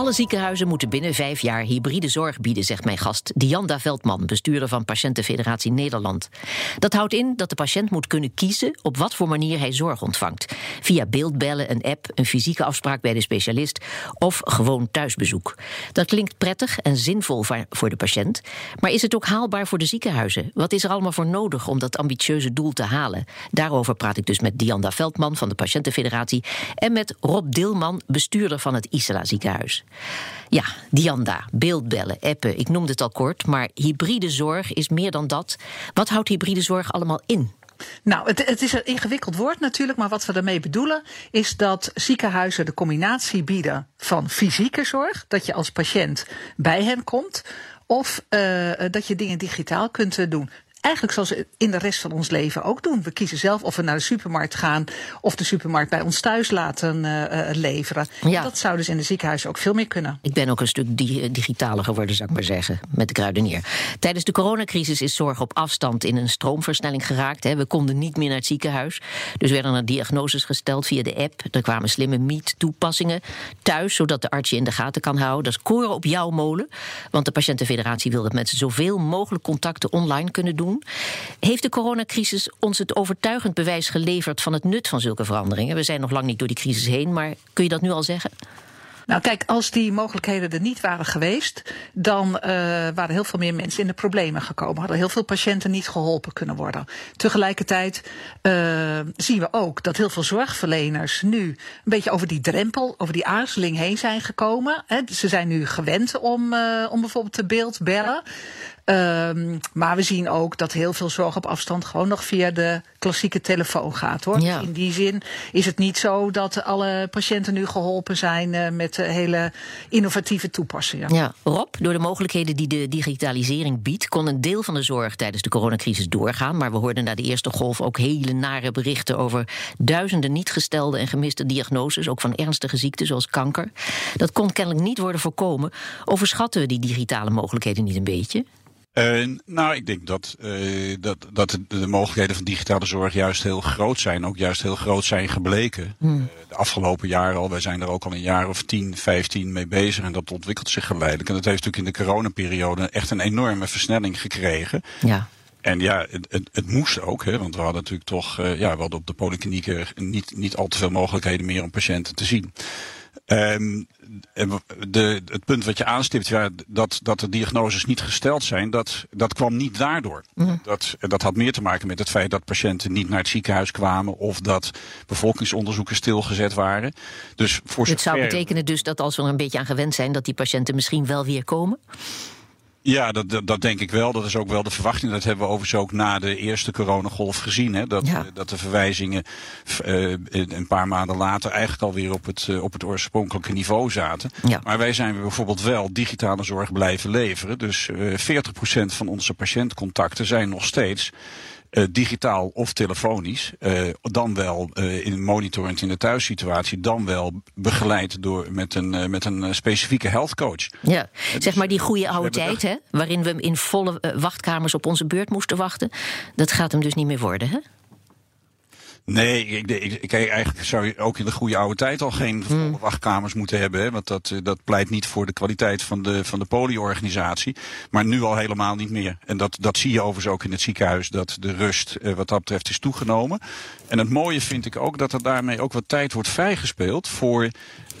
Alle ziekenhuizen moeten binnen vijf jaar hybride zorg bieden, zegt mijn gast Dianda Veldman, bestuurder van Patiëntenfederatie Nederland. Dat houdt in dat de patiënt moet kunnen kiezen op wat voor manier hij zorg ontvangt. Via beeldbellen, een app, een fysieke afspraak bij de specialist of gewoon thuisbezoek. Dat klinkt prettig en zinvol voor de patiënt. Maar is het ook haalbaar voor de ziekenhuizen? Wat is er allemaal voor nodig om dat ambitieuze doel te halen? Daarover praat ik dus met Dianda Veldman van de Patiëntenfederatie en met Rob Dilman, bestuurder van het Isela ziekenhuis. Ja, Dianda, beeldbellen, appen, ik noemde het al kort, maar hybride zorg is meer dan dat. Wat houdt hybride zorg allemaal in? Nou, het, het, is een ingewikkeld woord natuurlijk, maar wat we daarmee bedoelen is dat ziekenhuizen de combinatie bieden van fysieke zorg, dat je als patiënt bij hen komt, of uh, dat je dingen digitaal kunt doen eigenlijk zoals we in de rest van ons leven ook doen. We kiezen zelf of we naar de supermarkt gaan of de supermarkt bij ons thuis laten uh, leveren. Ja. Dat zou dus in de ziekenhuizen ook veel meer kunnen. Ik ben ook een stuk digitaler geworden, zou ik maar zeggen, met de kruidenier. Tijdens de coronacrisis is zorg op afstand in een stroomversnelling geraakt. Hè. We konden niet meer naar het ziekenhuis. Dus werden er diagnoses gesteld via de app. Er kwamen slimme meet-toepassingen thuis, zodat de arts je in de gaten kan houden. Dat is koren op jouw molen. Want de Patiëntenfederatie wil dat mensen zoveel mogelijk contacten online kunnen doen. Heeft de coronacrisis ons het overtuigend bewijs geleverd van het nut van zulke veranderingen? We zijn nog lang niet door die crisis heen, maar kun je dat nu al zeggen? Nou, kijk, als die mogelijkheden er niet waren geweest, dan uh, waren heel veel meer mensen in de problemen gekomen. Hadden heel veel patiënten niet geholpen kunnen worden. Tegelijkertijd uh, zien we ook dat heel veel zorgverleners nu een beetje over die drempel, over die aarzeling heen zijn gekomen. Ze zijn nu gewend om, uh, om bijvoorbeeld te beeld bellen. Um, maar we zien ook dat heel veel zorg op afstand gewoon nog via de klassieke telefoon gaat hoor. Ja. In die zin is het niet zo dat alle patiënten nu geholpen zijn uh, met hele innovatieve toepassingen. Ja, Rob, door de mogelijkheden die de digitalisering biedt, kon een deel van de zorg tijdens de coronacrisis doorgaan. Maar we hoorden na de eerste golf ook hele nare berichten over duizenden niet gestelde en gemiste diagnoses, ook van ernstige ziekten zoals kanker. Dat kon kennelijk niet worden voorkomen. Overschatten we die digitale mogelijkheden niet een beetje? Uh, nou, ik denk dat, uh, dat, dat de, de, mogelijkheden van digitale zorg juist heel groot zijn. Ook juist heel groot zijn gebleken. Hmm. Uh, de afgelopen jaren al. Wij zijn er ook al een jaar of 10, 15 mee bezig. En dat ontwikkelt zich geleidelijk. En dat heeft natuurlijk in de coronaperiode echt een enorme versnelling gekregen. Ja. En ja, het, het, het, moest ook, hè, want we hadden natuurlijk toch, ja, we hadden op de polyklinieken niet, niet al te veel mogelijkheden meer om patiënten te zien. Um, de, het punt wat je aanstipt, ja, dat, dat de diagnoses niet gesteld zijn, dat, dat kwam niet daardoor. Mm. Dat, dat had meer te maken met het feit dat patiënten niet naar het ziekenhuis kwamen of dat bevolkingsonderzoeken stilgezet waren. Dus voor Het zou betekenen dus dat als we er een beetje aan gewend zijn, dat die patiënten misschien wel weer komen? Ja, dat, dat, dat, denk ik wel. Dat is ook wel de verwachting. Dat hebben we overigens ook na de eerste coronagolf gezien. Hè? Dat, ja. dat de verwijzingen uh, een paar maanden later eigenlijk alweer op het, uh, op het oorspronkelijke niveau zaten. Ja. Maar wij zijn bijvoorbeeld wel digitale zorg blijven leveren. Dus uh, 40% van onze patiëntcontacten zijn nog steeds uh, digitaal of telefonisch. Uh, dan wel uh, in monitorend in de thuissituatie. Dan wel begeleid door, met, een, met een specifieke health coach. Ja, zeg maar die goede oude tijd, hè, waarin we in volle wachtkamers op onze beurt moesten wachten. Dat gaat hem dus niet meer worden, hè? Nee, ik, ik, ik, eigenlijk zou je ook in de goede oude tijd al geen hmm. wachtkamers moeten hebben. Hè, want dat, dat pleit niet voor de kwaliteit van de, van de polieorganisatie. Maar nu al helemaal niet meer. En dat, dat zie je overigens ook in het ziekenhuis. Dat de rust eh, wat dat betreft is toegenomen. En het mooie vind ik ook dat er daarmee ook wat tijd wordt vrijgespeeld voor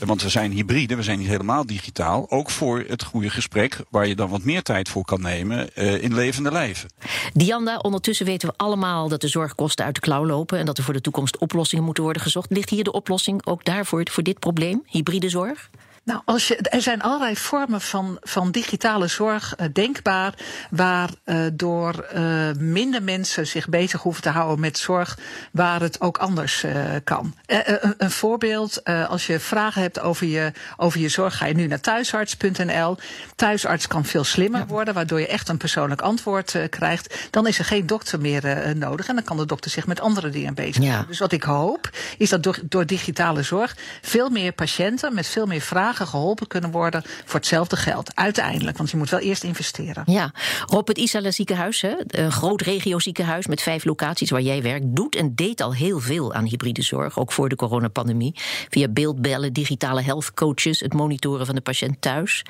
want we zijn hybride, we zijn niet helemaal digitaal. Ook voor het goede gesprek, waar je dan wat meer tijd voor kan nemen uh, in levende lijven. Dianda, ondertussen weten we allemaal dat de zorgkosten uit de klauw lopen en dat er voor de toekomst oplossingen moeten worden gezocht. Ligt hier de oplossing ook daarvoor voor dit probleem, hybride zorg? Nou, als je, er zijn allerlei vormen van, van digitale zorg uh, denkbaar, waardoor uh, uh, minder mensen zich bezig hoeven te houden met zorg waar het ook anders kan. Een, een, voorbeeld, als je vragen hebt over je, over je zorg, ga je nu naar thuisarts.nl. Thuisarts kan veel slimmer worden, waardoor je echt een persoonlijk antwoord krijgt. Dan is er geen dokter meer nodig en dan kan de dokter zich met andere dingen bezighouden. Ja. Dus wat ik hoop, is dat door, door digitale zorg veel meer patiënten met veel meer vragen geholpen kunnen worden voor hetzelfde geld. Uiteindelijk, want je moet wel eerst investeren. Ja, Rob, het Isala ziekenhuis, hè, een groot regio ziekenhuis met vijf locaties waar jij werkt, doet en deed al heel veel aan hybride zorg, ook voor de coronapandemie. Via beeldbellen, digitale health coaches, het monitoren van de patiënt thuis.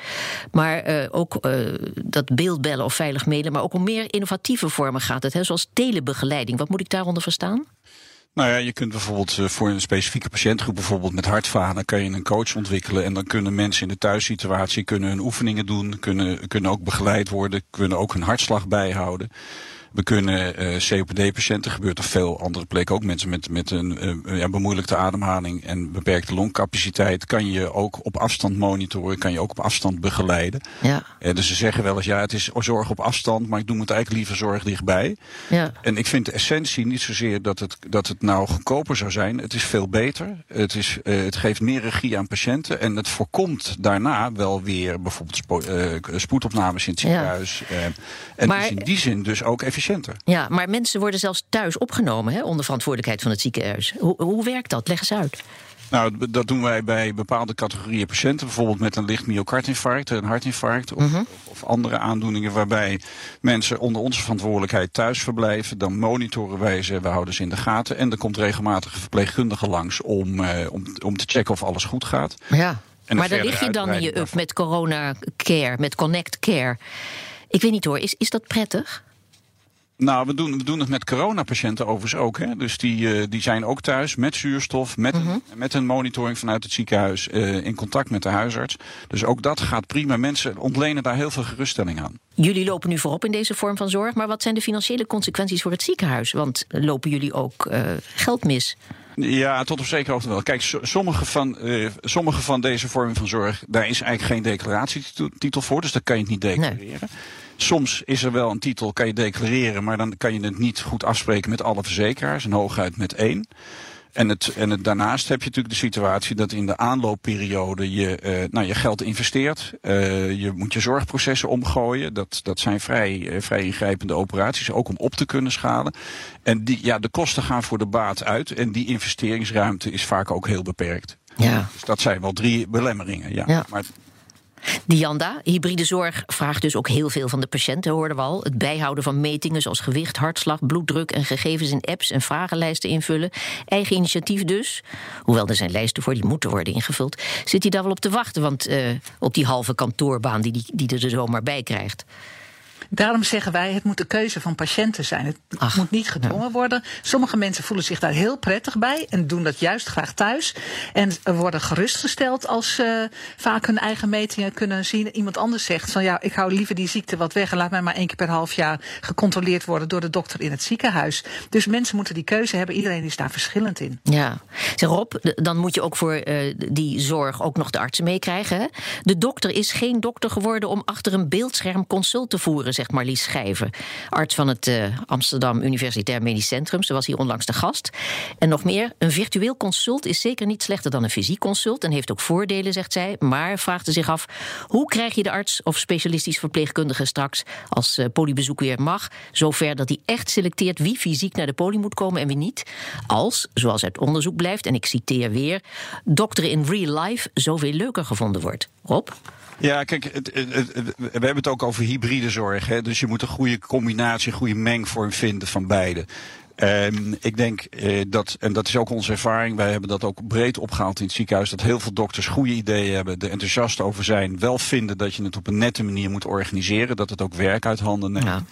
Maar uh, ook uh, dat beeldbellen of veilig mailen, maar ook om meer innovatieve vormen gaat het, hè, zoals telebegeleiding. Wat moet ik daaronder verstaan? Nou ja, je kunt bijvoorbeeld uh, voor een specifieke patiëntgroep, bijvoorbeeld met hartfalen, kan je een coach ontwikkelen. En dan kunnen mensen in de thuissituatie kunnen hun oefeningen doen, kunnen, kunnen ook begeleid worden, kunnen ook hun hartslag bijhouden. We kunnen uh, COPD-patiënten, gebeurt op veel andere plekken ook, mensen met, met een uh, ja, bemoeilijkte ademhaling en beperkte longcapaciteit, kan je ook op afstand monitoren, kan je ook op afstand begeleiden. Ja. Uh, dus ze zeggen wel eens, ja, het is zorg op afstand, maar ik doe het eigenlijk liever zorg dichtbij. Ja. En ik vind de essentie niet zozeer dat het, dat het nou goedkoper zou zijn. Het is veel beter. Het, is, het geeft meer regie aan patiënten en het voorkomt daarna wel weer bijvoorbeeld spo spoedopnames in het ziekenhuis. Ja. en maar, is in die zin dus ook even efficiënter. Ja, maar mensen worden zelfs thuis opgenomen hè, onder verantwoordelijkheid van het ziekenhuis. Hoe, hoe werkt dat? Leg eens uit. Nou, dat doen wij bij bepaalde categorieën patiënten. Bijvoorbeeld met een licht myocardinfarct, een hartinfarct of, uh-huh. of, andere aandoeningen waarbij mensen onder onze verantwoordelijkheid thuis verblijven. Dan monitoren wij ze, we houden ze in de gaten. En er komt regelmatig een verpleegkundige langs om, eh, om, om te checken of alles goed gaat. Ja, maar daar lig je dan in je up met corona care, met connect care. Ik weet niet hoor, is, is dat prettig? Nou, we doen, we doen het met coronapatiënten overigens ook. Hè. Dus die, uh, die zijn ook thuis met zuurstof, met, een, met een monitoring vanuit het ziekenhuis, uh, in contact met de huisarts. Dus ook dat gaat prima. Mensen ontlenen daar heel veel geruststelling aan. Jullie lopen nu voorop in deze vorm van zorg, maar wat zijn de financiële consequenties voor het ziekenhuis? Want lopen jullie ook uh, geld mis? Ja, tot op zekere hoogte wel. Kijk, sommige van, uh, sommige van deze vormen van zorg, daar is eigenlijk geen declaratietitel voor, dus dat kan je het niet declareren. Nee. Soms is er wel een titel, kan je declareren, maar dan kan je het niet goed afspreken met alle verzekeraars. En hooguit met één. En, het, en het, daarnaast heb je natuurlijk de situatie dat in de aanloopperiode je, uh, nou, je geld investeert. Uh, je moet je zorgprocessen omgooien. Dat, dat zijn vrij, uh, vrij ingrijpende operaties, ook om op te kunnen schalen. En die, ja, de kosten gaan voor de baat uit. En die investeringsruimte is vaak ook heel beperkt. Ja. Dus dat zijn wel drie belemmeringen. Ja. ja. Maar Dianda, hybride zorg vraagt dus ook heel veel van de patiënten, hoorden we al. Het bijhouden van metingen zoals gewicht, hartslag, bloeddruk en gegevens in apps en vragenlijsten invullen. Eigen initiatief dus. Hoewel er zijn lijsten voor die moeten worden ingevuld. Zit hij daar wel op te wachten? Want uh, op die halve kantoorbaan die, die, die er zomaar bij krijgt. Daarom zeggen wij, het moet de keuze van patiënten zijn. Het Ach, moet niet gedwongen ja. worden. Sommige mensen voelen zich daar heel prettig bij en doen dat juist graag thuis. En worden gerustgesteld als ze vaak hun eigen metingen kunnen zien. Iemand anders zegt van ja, ik hou liever die ziekte wat weg en laat mij maar één keer per half jaar gecontroleerd worden door de dokter in het ziekenhuis. Dus mensen moeten die keuze hebben. Iedereen is daar verschillend in. Ja. Zeg Rob, dan moet je ook voor uh, die zorg ook nog de artsen meekrijgen. De dokter is geen dokter geworden om achter een beeldscherm consult te voeren zegt Marlies Schijven, arts van het uh, Amsterdam Universitair Medisch Centrum. Ze was hier onlangs de gast. En nog meer, een virtueel consult is zeker niet slechter dan een fysiek consult en heeft ook voordelen, zegt zij. Maar vraagt ze zich af, hoe krijg je de arts of specialistisch verpleegkundige straks als uh, polybezoek weer mag, zover dat hij echt selecteert wie fysiek naar de poli moet komen en wie niet? Als, zoals uit onderzoek blijft, en ik citeer weer, dokteren in real life zoveel leuker gevonden wordt. Rob? Ja, kijk, we hebben het ook over hybride zorg. Dus je moet een goede combinatie, een goede mengvorm vinden van beide. Um, ik denk uh, dat, en dat is ook onze ervaring, wij hebben dat ook breed opgehaald in het ziekenhuis, dat heel veel dokters goede ideeën hebben, er enthousiast over zijn, wel vinden dat je het op een nette manier moet organiseren, dat het ook werk uit handen neemt. Ja.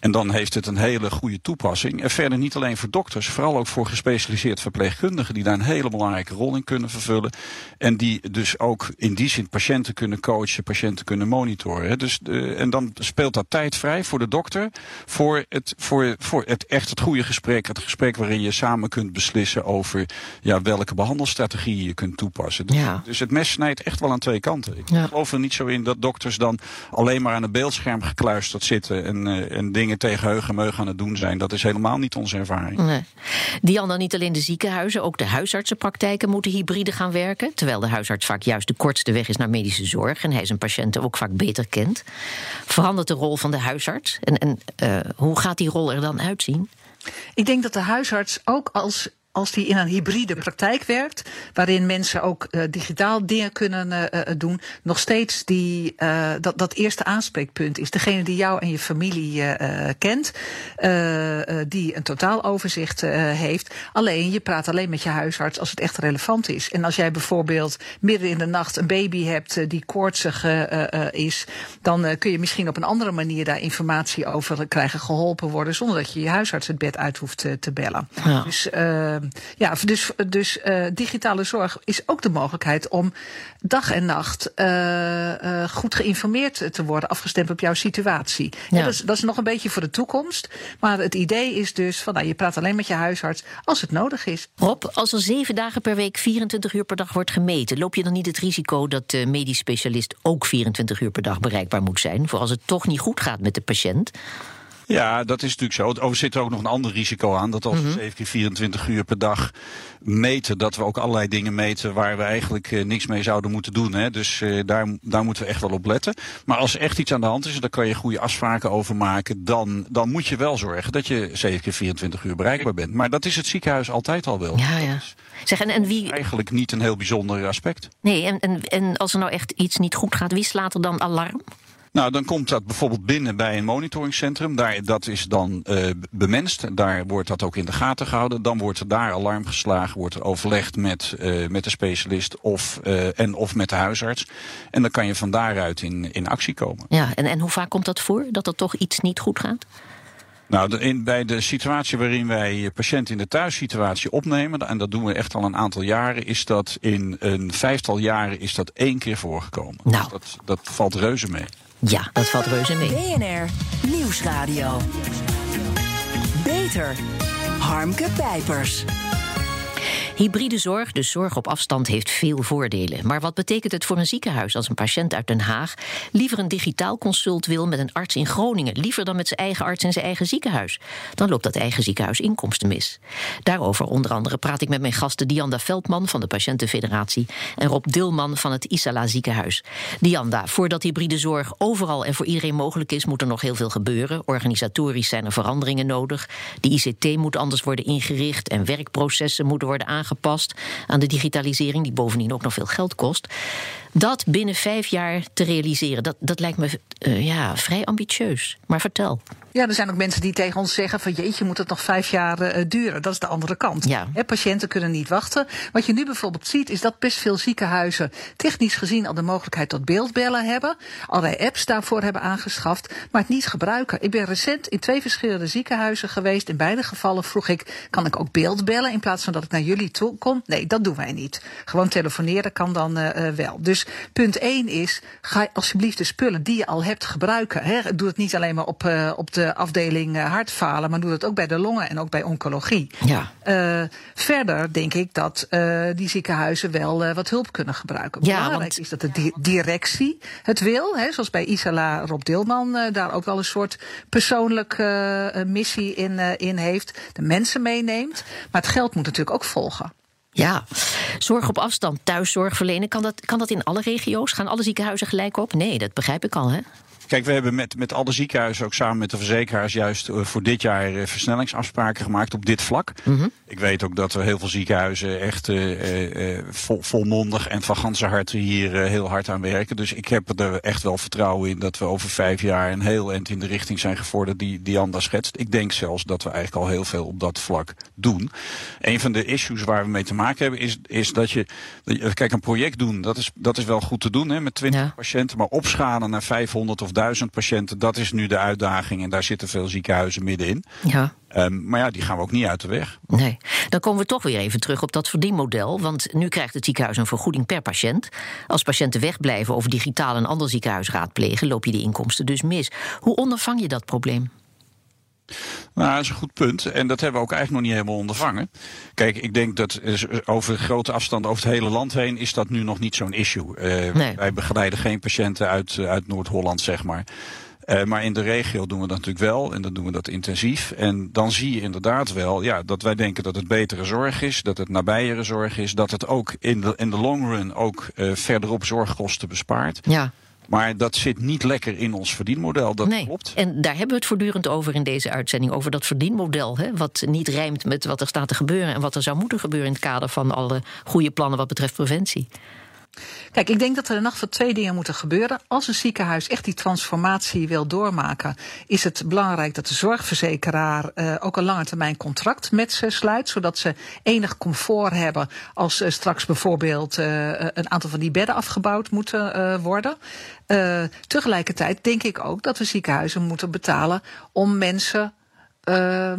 En dan heeft het een hele goede toepassing. En verder niet alleen voor dokters, vooral ook voor gespecialiseerd verpleegkundigen die daar een hele belangrijke rol in kunnen vervullen. En die dus ook in die zin patiënten kunnen coachen, patiënten kunnen monitoren. Dus, uh, en dan speelt dat tijd vrij voor de dokter voor het, voor, voor het echt het goede gesprek. Het gesprek waarin je samen kunt beslissen over ja, welke behandelstrategie je kunt toepassen. Dus, Ja. dus het mes snijdt echt wel aan twee kanten. Ik Ja. geloof er niet zo in dat dokters dan alleen maar aan een beeldscherm gekluisterd zitten en, eh, en dingen tegen heug en meug aan het doen zijn. Dat is helemaal niet onze ervaring. Nee. Diana, niet alleen de ziekenhuizen, ook de huisartsenpraktijken moeten hybride gaan werken. Terwijl de huisarts vaak juist de kortste weg is naar medische zorg en hij zijn patiënten ook vaak beter kent. Verandert de rol van de huisarts? En, en eh, hoe gaat die rol er dan uitzien? Ik denk dat de huisarts ook als. Als die in een hybride praktijk werkt, waarin mensen ook uh, digitaal dingen kunnen uh, doen, nog steeds die, uh, dat, dat eerste aanspreekpunt is. Degene die jou en je familie kent, die een totaaloverzicht heeft. Alleen, je praat alleen met je huisarts als het echt relevant is. En als jij bijvoorbeeld midden in de nacht een baby hebt die koortsig is, dan kun je misschien op een andere manier daar informatie over krijgen, geholpen worden, zonder dat je je huisarts het bed uit hoeft te bellen. Ja. Dus ja, dus, dus uh, digitale zorg is ook de mogelijkheid om dag en nacht uh, uh, goed geïnformeerd te worden, afgestemd op jouw situatie. Ja. Ja, dat, is, dat, is, nog een beetje voor de toekomst. Maar het idee is dus van nou, je praat alleen met je huisarts als het nodig is. Rob, als er zeven dagen per week 24 uur per dag wordt gemeten, loop je dan niet het risico dat de medisch specialist ook 24 uur per dag bereikbaar moet zijn, voor als het toch niet goed gaat met de patiënt? Ja, dat is natuurlijk zo. Er zit er ook nog een ander risico aan. Dat als we 7 keer 24 uur per dag meten, dat we ook allerlei dingen meten waar we eigenlijk uh, niks mee zouden moeten doen. Hè. Dus uh, daar, daar moeten we echt wel op letten. Maar als er echt iets aan de hand is, daar kan je goede afspraken over maken. Dan, dan moet je wel zorgen dat je 7 keer 24 uur bereikbaar bent. Maar dat is het ziekenhuis altijd al wel. Ja, ja. Zeg, en, en wie... Eigenlijk niet een heel bijzonder aspect. Nee, en, en, en als er nou echt iets niet goed gaat, wie slaat er dan alarm? Nou, dan komt dat bijvoorbeeld binnen bij een monitoringcentrum. Daar, dat is dan uh, bemenst. Daar wordt dat ook in de gaten gehouden. Dan wordt er daar alarm geslagen, wordt er overlegd met, uh, met de specialist of, uh, en of met de huisarts. En dan kan je van daaruit in, in actie komen. Ja, en, en hoe vaak komt dat voor, dat er toch iets niet goed gaat? Nou, de, in, bij de situatie waarin wij patiënten in de thuissituatie opnemen, en dat doen we echt al een aantal jaren, is dat in een vijftal jaren is dat één keer voorgekomen. Nou. Dus dat, dat valt reuze mee. Ja, dat valt reuze mee. BNR Nieuwsradio. Beter. Harmke Pijpers. Hybride zorg, dus zorg op afstand, heeft veel voordelen. Maar wat betekent het voor een ziekenhuis als een patiënt uit Den Haag liever een digitaal consult wil met een arts in Groningen, liever dan met zijn eigen arts in zijn eigen ziekenhuis? Dan loopt dat eigen ziekenhuis inkomsten mis. Daarover onder andere praat ik met mijn gasten Dianda Veldman van de Patiëntenfederatie en Rob Dilman van het Isala Ziekenhuis. Dianda, voordat hybride zorg overal en voor iedereen mogelijk is, moet er nog heel veel gebeuren. Organisatorisch zijn er veranderingen nodig. De ICT moet anders worden ingericht en werkprocessen moeten worden aangepast aangepast aan de digitalisering, die bovendien ook nog veel geld kost. Dat binnen vijf jaar te realiseren, dat, dat lijkt me uh, ja, vrij ambitieus. Maar vertel. Ja, er zijn ook mensen die tegen ons zeggen van jeetje, moet het nog vijf jaar uh, duren. Dat is de andere kant. Ja. He, patiënten kunnen niet wachten. Wat je nu bijvoorbeeld ziet, is dat best veel ziekenhuizen technisch gezien al de mogelijkheid tot beeldbellen hebben. Allerlei apps daarvoor hebben aangeschaft, maar het niet gebruiken. Ik ben recent in twee verschillende ziekenhuizen geweest. In beide gevallen vroeg ik, kan ik ook beeldbellen in plaats van dat ik naar jullie toe kom? Nee, dat doen wij niet. Gewoon telefoneren kan dan uh, wel. Dus punt 1 is, ga alsjeblieft de spullen die je al hebt gebruiken. Hè. Doe het niet alleen maar op, uh, op de afdeling uh, hartfalen, maar doe het ook bij de longen en ook bij oncologie. Ja. Uh, verder denk ik dat die ziekenhuizen wel wat hulp kunnen gebruiken. Ja, Belangrijk want... is dat de di directie het wil. Hè, zoals bij Isala Rob Dilman daar ook wel een soort persoonlijke missie in, in heeft. De mensen meeneemt. Maar het geld moet natuurlijk ook volgen. Ja, zorg op afstand, thuiszorg verlenen, kan dat, kan dat in alle regio's? Gaan alle ziekenhuizen gelijk op? Nee, dat begrijp ik al, hè? Kijk, we hebben met, met alle ziekenhuizen, ook samen met de verzekeraars, juist uh, voor dit jaar uh, versnellingsafspraken gemaakt op dit vlak. Mm -hmm. Ik weet ook dat er heel veel ziekenhuizen echt uh, vol, volmondig en van ganse harte hier heel hard aan werken. Dus ik heb er echt wel vertrouwen in dat we over vijf jaar een heel eind in de richting zijn gevorderd die Dianda schetst. Ik denk zelfs dat we eigenlijk al heel veel op dat vlak doen. Een van de issues waar we mee te maken hebben is, is dat je, kijk, een project doen, dat is, dat is wel goed te doen hè, met 20 ja. patiënten, maar opschalen naar 500 of 20.000 patiënten. Dat is nu de uitdaging en daar zitten veel ziekenhuizen middenin. Ja. Um, maar ja, die gaan we ook niet uit de weg. Nee, dan komen we toch weer even terug op dat verdienmodel. Want nu krijgt het ziekenhuis een vergoeding per patiënt. Als patiënten wegblijven of digitaal een ander ziekenhuis raadplegen, loop je die inkomsten dus mis. Hoe ondervang je dat probleem? Nou, dat is een goed punt. En dat hebben we ook eigenlijk nog niet helemaal ondervangen. Kijk, ik denk dat over grote afstand over het hele land heen is dat nu nog niet zo'n issue. Uh, nee. Wij begeleiden geen patiënten uit, uit Noord-Holland, zeg maar. Uh, maar in de regio doen we dat natuurlijk wel en dan doen we dat intensief. En dan zie je inderdaad wel ja, dat wij denken dat het betere zorg is, dat het nabijere zorg is, dat het ook in de, in de long run ook uh, verderop zorgkosten bespaart. Ja. Maar dat zit niet lekker in ons verdienmodel, dat nee. klopt. En daar hebben we het voortdurend over in deze uitzending. Over dat verdienmodel, hè, wat niet rijmt met wat er staat te gebeuren... en wat er zou moeten gebeuren in het kader van alle goede plannen wat betreft preventie. Kijk, ik denk dat er in nacht van twee dingen moeten gebeuren. Als een ziekenhuis echt die transformatie wil doormaken, is het belangrijk dat de zorgverzekeraar uh, ook een lange contract met ze sluit, zodat ze enig comfort hebben als uh, straks bijvoorbeeld uh, een aantal van die bedden afgebouwd moeten worden. tegelijkertijd denk ik ook dat we ziekenhuizen moeten betalen om mensen uh,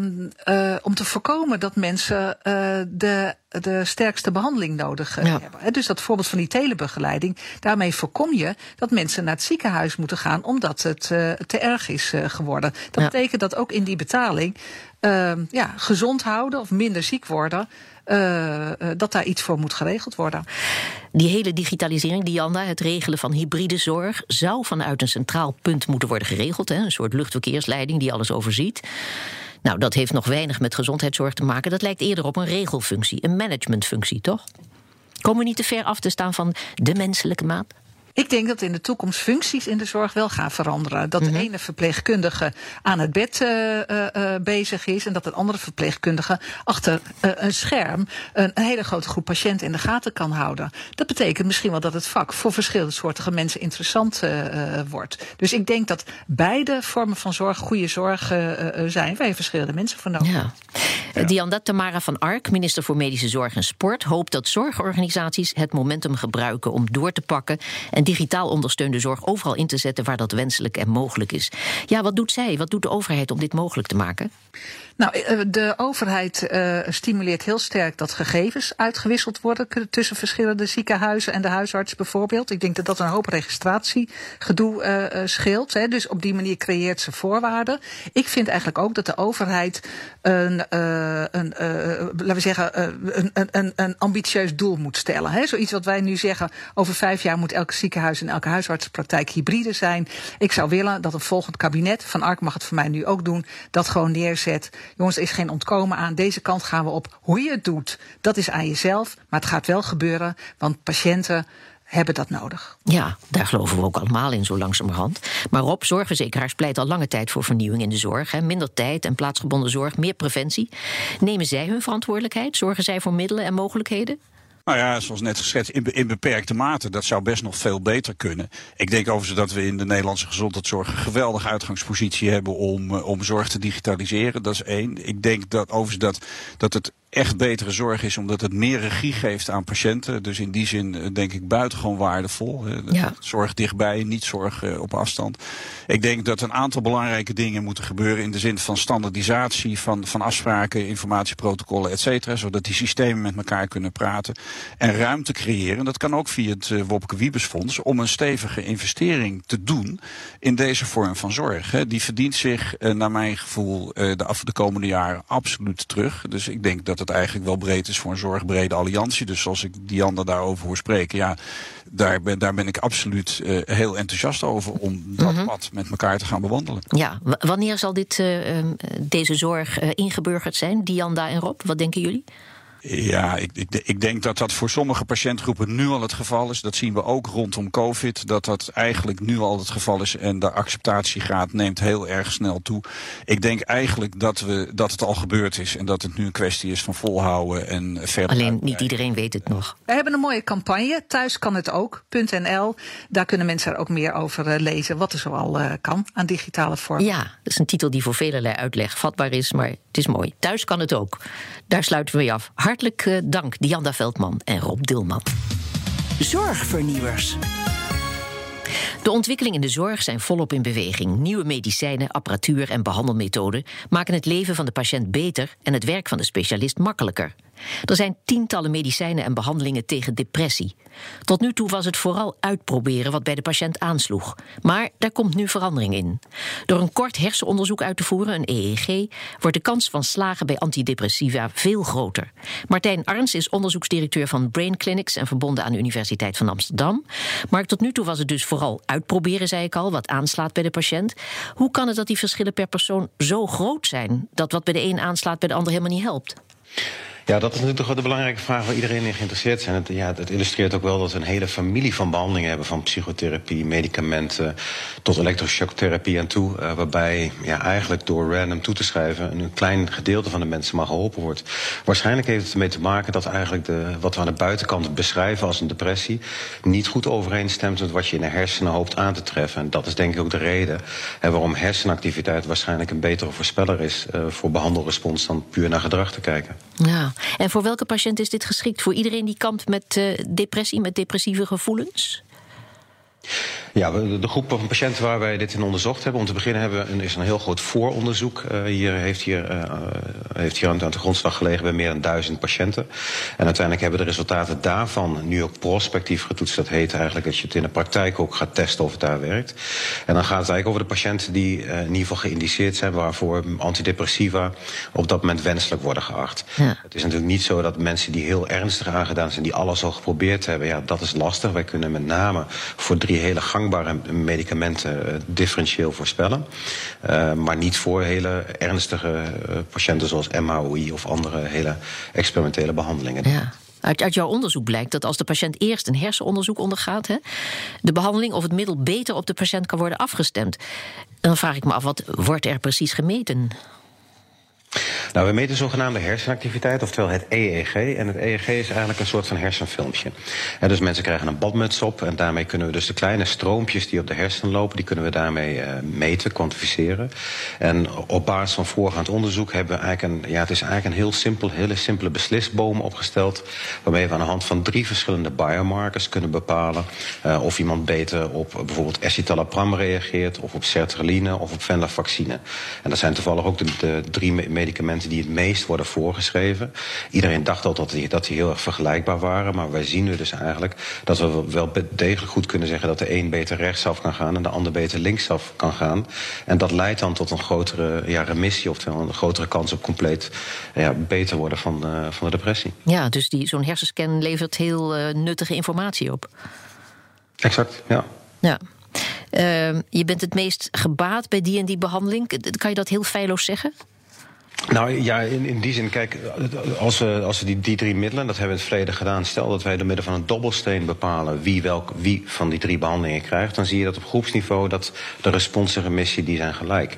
uh, om te voorkomen dat mensen uh, de, de sterkste behandeling nodig ja. hebben. Dus dat voorbeeld van die telebegeleiding, daarmee voorkom je dat mensen naar het ziekenhuis moeten gaan omdat het te erg is geworden. Dat ja. betekent dat ook in die betaling ehm, ja, gezond houden of minder ziek worden. Uh, dat daar iets voor moet geregeld worden. Die hele digitalisering, Diana, het regelen van hybride zorg, zou vanuit een centraal punt moeten worden geregeld. Hè? Een soort luchtverkeersleiding die alles overziet. Nou, dat heeft nog weinig met gezondheidszorg te maken. Dat lijkt eerder op een regelfunctie, een managementfunctie, toch? Komen we niet te ver af te staan van de menselijke maat? Ik denk dat in de toekomst functies in de zorg wel gaan veranderen. Dat de Mhm. ene verpleegkundige aan het bed uh, uh, bezig is en dat een andere verpleegkundige achter uh, een scherm een, een, hele grote groep patiënten in de gaten kan houden. Dat betekent misschien wel dat het vak voor verschillende soorten mensen interessant wordt. Dus ik denk dat beide vormen van zorg goede zorg zijn waar je verschillende mensen voor nodig hebt. Ja. Dianda Tamara van Ark, minister voor Medische Zorg en Sport, hoopt dat zorgorganisaties het momentum gebruiken om door te pakken en digitaal ondersteunde zorg overal in te zetten waar dat wenselijk en mogelijk is. Ja, wat doet zij? Wat doet de overheid om dit mogelijk te maken? Nou, de overheid uh, stimuleert heel sterk dat gegevens uitgewisseld worden tussen verschillende ziekenhuizen en de huisarts bijvoorbeeld. Ik denk dat dat een hoop registratiegedoe uh, scheelt. Dus op die manier creëert ze voorwaarden. Ik vind eigenlijk ook dat de overheid een, een laten we zeggen, een, een, een ambitieus doel moet stellen. Zoiets wat wij nu zeggen, over vijf jaar moet elke ziekenhuis en elke huisartsenpraktijk hybride zijn. Ik zou willen dat een volgend kabinet, Van Ark mag het voor mij nu ook doen, dat gewoon neerzet. Jongens, er is geen ontkomen aan. Deze kant gaan we op. Hoe je het doet, dat is aan jezelf. Maar het gaat wel gebeuren, want patiënten hebben dat nodig. Ja, daar geloven we ook allemaal in, zo langzamerhand. Maar Rob, zorgverzekeraars pleit al lange tijd voor vernieuwing in de zorg. Hè. Minder tijd en plaatsgebonden zorg, meer preventie. Nemen zij hun verantwoordelijkheid? Zorgen zij voor middelen en mogelijkheden? Nou ja, zoals net geschetst, in, in, beperkte mate. Dat zou best nog veel beter kunnen. Ik denk overigens dat we in de Nederlandse gezondheidszorg een geweldige uitgangspositie hebben om, om zorg te digitaliseren. Dat is één. Ik denk dat overigens dat, dat het echt betere zorg is, omdat het meer regie geeft aan patiënten. Dus in die zin denk ik buitengewoon waardevol. Ja. Zorg dichtbij, niet zorg op afstand. Ik denk dat een aantal belangrijke dingen moeten gebeuren in de zin van standaardisatie van, van afspraken, informatieprotocollen, et cetera. Zodat die systemen met elkaar kunnen praten. En ruimte creëren, dat kan ook via het uh, Wopke Wiebesfonds, om een stevige investering te doen in deze vorm van zorg. Die verdient zich, naar mijn gevoel, de, af de komende jaren absoluut terug. Dus ik denk dat het eigenlijk wel breed is voor een zorgbrede alliantie. Dus zoals ik Dianda daarover hoor spreken, ja, daar ben, daar ben ik absoluut uh, heel enthousiast over om dat Mhm. mm -hmm. pad met elkaar te gaan bewandelen. Ja, wanneer zal dit, uh, deze zorg uh, ingeburgerd zijn, Dianda en Rob? Wat denken jullie? Ja, ik, ik, ik, denk dat dat voor sommige patiëntgroepen nu al het geval is. Dat zien we ook rondom COVID, dat dat eigenlijk nu al het geval is. En de acceptatiegraad neemt heel erg snel toe. Ik denk eigenlijk dat, we, dat het al gebeurd is en dat het nu een kwestie is van volhouden en verder. Alleen niet iedereen weet het nog. We hebben een mooie campagne, thuis kan het ook.nl. Daar kunnen mensen er ook meer over uh, lezen, wat er zoal uh, kan aan digitale vorm. Ja, dat is een titel die voor velerlei uitleg vatbaar is, maar het is mooi. Thuis kan het ook. Daar sluiten we je af. Hartelijk dank, Dianda Veldman en Rob Dilman. Zorgvernieuwers. De ontwikkelingen in de zorg zijn volop in beweging. Nieuwe medicijnen, apparatuur en behandelmethoden maken het leven van de patiënt beter en het werk van de specialist makkelijker. Er zijn tientallen medicijnen en behandelingen tegen depressie. Tot nu toe was het vooral uitproberen wat bij de patiënt aansloeg. Maar daar komt nu verandering in. Door een kort hersenonderzoek uit te voeren, een EEG, wordt de kans van slagen bij antidepressiva veel groter. Martijn Arns is onderzoeksdirecteur van Brain Clinics en verbonden aan de Universiteit van Amsterdam. Maar tot nu toe was het dus vooral uitproberen, zei ik al, wat aanslaat bij de patiënt. Hoe kan het dat die verschillen per persoon zo groot zijn dat wat bij de een aanslaat bij de ander helemaal niet helpt? Ja, dat is natuurlijk toch de belangrijke vraag waar iedereen in geïnteresseerd is. Het, ja, het illustreert ook wel dat we een hele familie van behandelingen hebben. Van psychotherapie, medicamenten tot elektroshocktherapie aan toe. Uh, waarbij ja, eigenlijk door random toe te schrijven een klein gedeelte van de mensen maar geholpen wordt. Waarschijnlijk heeft het ermee te maken dat eigenlijk de, wat we aan de buitenkant beschrijven als een depressie. niet goed overeenstemt met wat je in de hersenen hoopt aan te treffen. En dat is denk ik ook de reden hè, waarom hersenactiviteit waarschijnlijk een betere voorspeller is uh, voor behandelrespons dan puur naar gedrag te kijken. Ja. En voor welke patiënt is dit geschikt? Voor iedereen die kampt met uh, depressie, met depressieve gevoelens? Ja, de groep van patiënten waar wij dit in onderzocht hebben. Om te beginnen hebben we een, is een heel groot vooronderzoek. Uh, hier heeft hier, uh, heeft hier aan de grondslag gelegen bij meer dan duizend patiënten. En uiteindelijk hebben de resultaten daarvan nu ook prospectief getoetst. Dat heet eigenlijk dat je het in de praktijk ook gaat testen of het daar werkt. En dan gaat het eigenlijk over de patiënten die uh, in ieder geval geïndiceerd zijn... waarvoor antidepressiva op dat moment wenselijk worden geacht. Ja. Het is natuurlijk niet zo dat mensen die heel ernstig aangedaan zijn... die alles al geprobeerd hebben, ja, dat is lastig. Wij kunnen met name voor drie hele medicamenten uh, differentieel voorspellen. Uh, maar niet voor hele ernstige uh, patiënten zoals MHOI of andere hele experimentele behandelingen. Ja. Uit, uit, jouw onderzoek blijkt dat als de patiënt eerst een hersenonderzoek ondergaat, hè, de behandeling of het middel beter op de patiënt kan worden afgestemd. Dan vraag ik me af, wat wordt er precies gemeten? Nou, we meten zogenaamde hersenactiviteit, oftewel het EEG. En het EEG is eigenlijk een soort van hersenfilmpje. En dus mensen krijgen een badmuts op en daarmee kunnen we dus de kleine stroompjes die op de hersenen lopen, die kunnen we daarmee uh, meten, kwantificeren. En op basis van voorgaand onderzoek hebben we eigenlijk een, ja, het is eigenlijk een heel simpel, hele simpele beslisboom opgesteld, waarmee we aan de hand van drie verschillende biomarkers kunnen bepalen uh, of iemand beter op bijvoorbeeld escitalopram reageert, of op sertraline of op venlafaxine. En dat zijn toevallig ook de, de drie medicamenten die het meest worden voorgeschreven. Iedereen dacht al dat die, dat die heel erg vergelijkbaar waren. Maar wij zien nu dus eigenlijk dat we wel degelijk goed kunnen zeggen... dat de een beter rechtsaf kan gaan en de ander beter linksaf kan gaan. En dat leidt dan tot een grotere ja, remissie... oftewel een grotere kans op compleet ja, beter worden van, uh, van de depressie. Ja, dus zo'n hersenscan levert heel uh, nuttige informatie op. Exact, ja. Ja. Uh, je bent het meest gebaat bij die en die behandeling. Kan je dat heel feilloos zeggen? Nou ja, in, in die zin, kijk, als we, als we die, die drie middelen, dat hebben we in het verleden gedaan, stel dat wij door middel van een dobbelsteen bepalen wie, welk, wie van die drie behandelingen krijgt, dan zie je dat op groepsniveau dat de respons en remissie die zijn gelijk.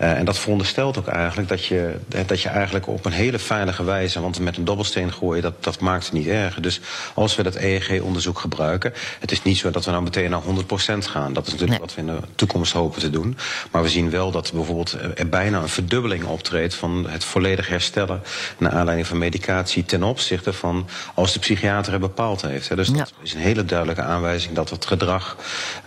Uh, en dat veronderstelt ook eigenlijk dat je, dat je eigenlijk op een hele veilige wijze, want met een dobbelsteen gooien, dat, dat maakt het niet erger. Dus als we dat EEG-onderzoek gebruiken, het is niet zo dat we nou meteen naar 100% gaan. Dat is natuurlijk nee. wat we in de toekomst hopen te doen. Maar we zien wel dat bijvoorbeeld er bijna een verdubbeling optreedt van het volledig herstellen naar aanleiding van medicatie ten opzichte van als de psychiater het bepaald heeft. Dus dat is een hele duidelijke aanwijzing dat het gedrag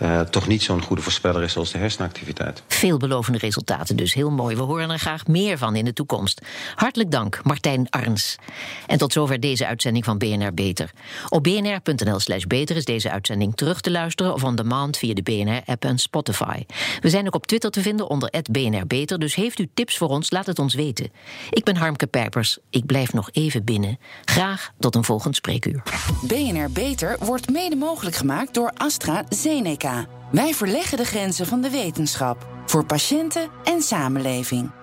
uh, toch niet zo'n goede voorspeller is als de hersenactiviteit. Veelbelovende resultaten dus, heel mooi. We horen er graag meer van in de toekomst. Hartelijk dank, Martijn Arns. En tot zover deze uitzending van BNR Beter. Op bnr.nl slash beter is deze uitzending terug te luisteren of on demand via de BNR-app en Spotify. We zijn ook op Twitter te vinden onder BNR Beter, dus heeft u tips voor ons, laat het ons Ik ben Harmke Pijpers. Ik blijf nog even binnen. Graag tot een volgend spreekuur. BNR Beter wordt mede mogelijk gemaakt door AstraZeneca. Wij verleggen de grenzen van de wetenschap. Voor patiënten en samenleving.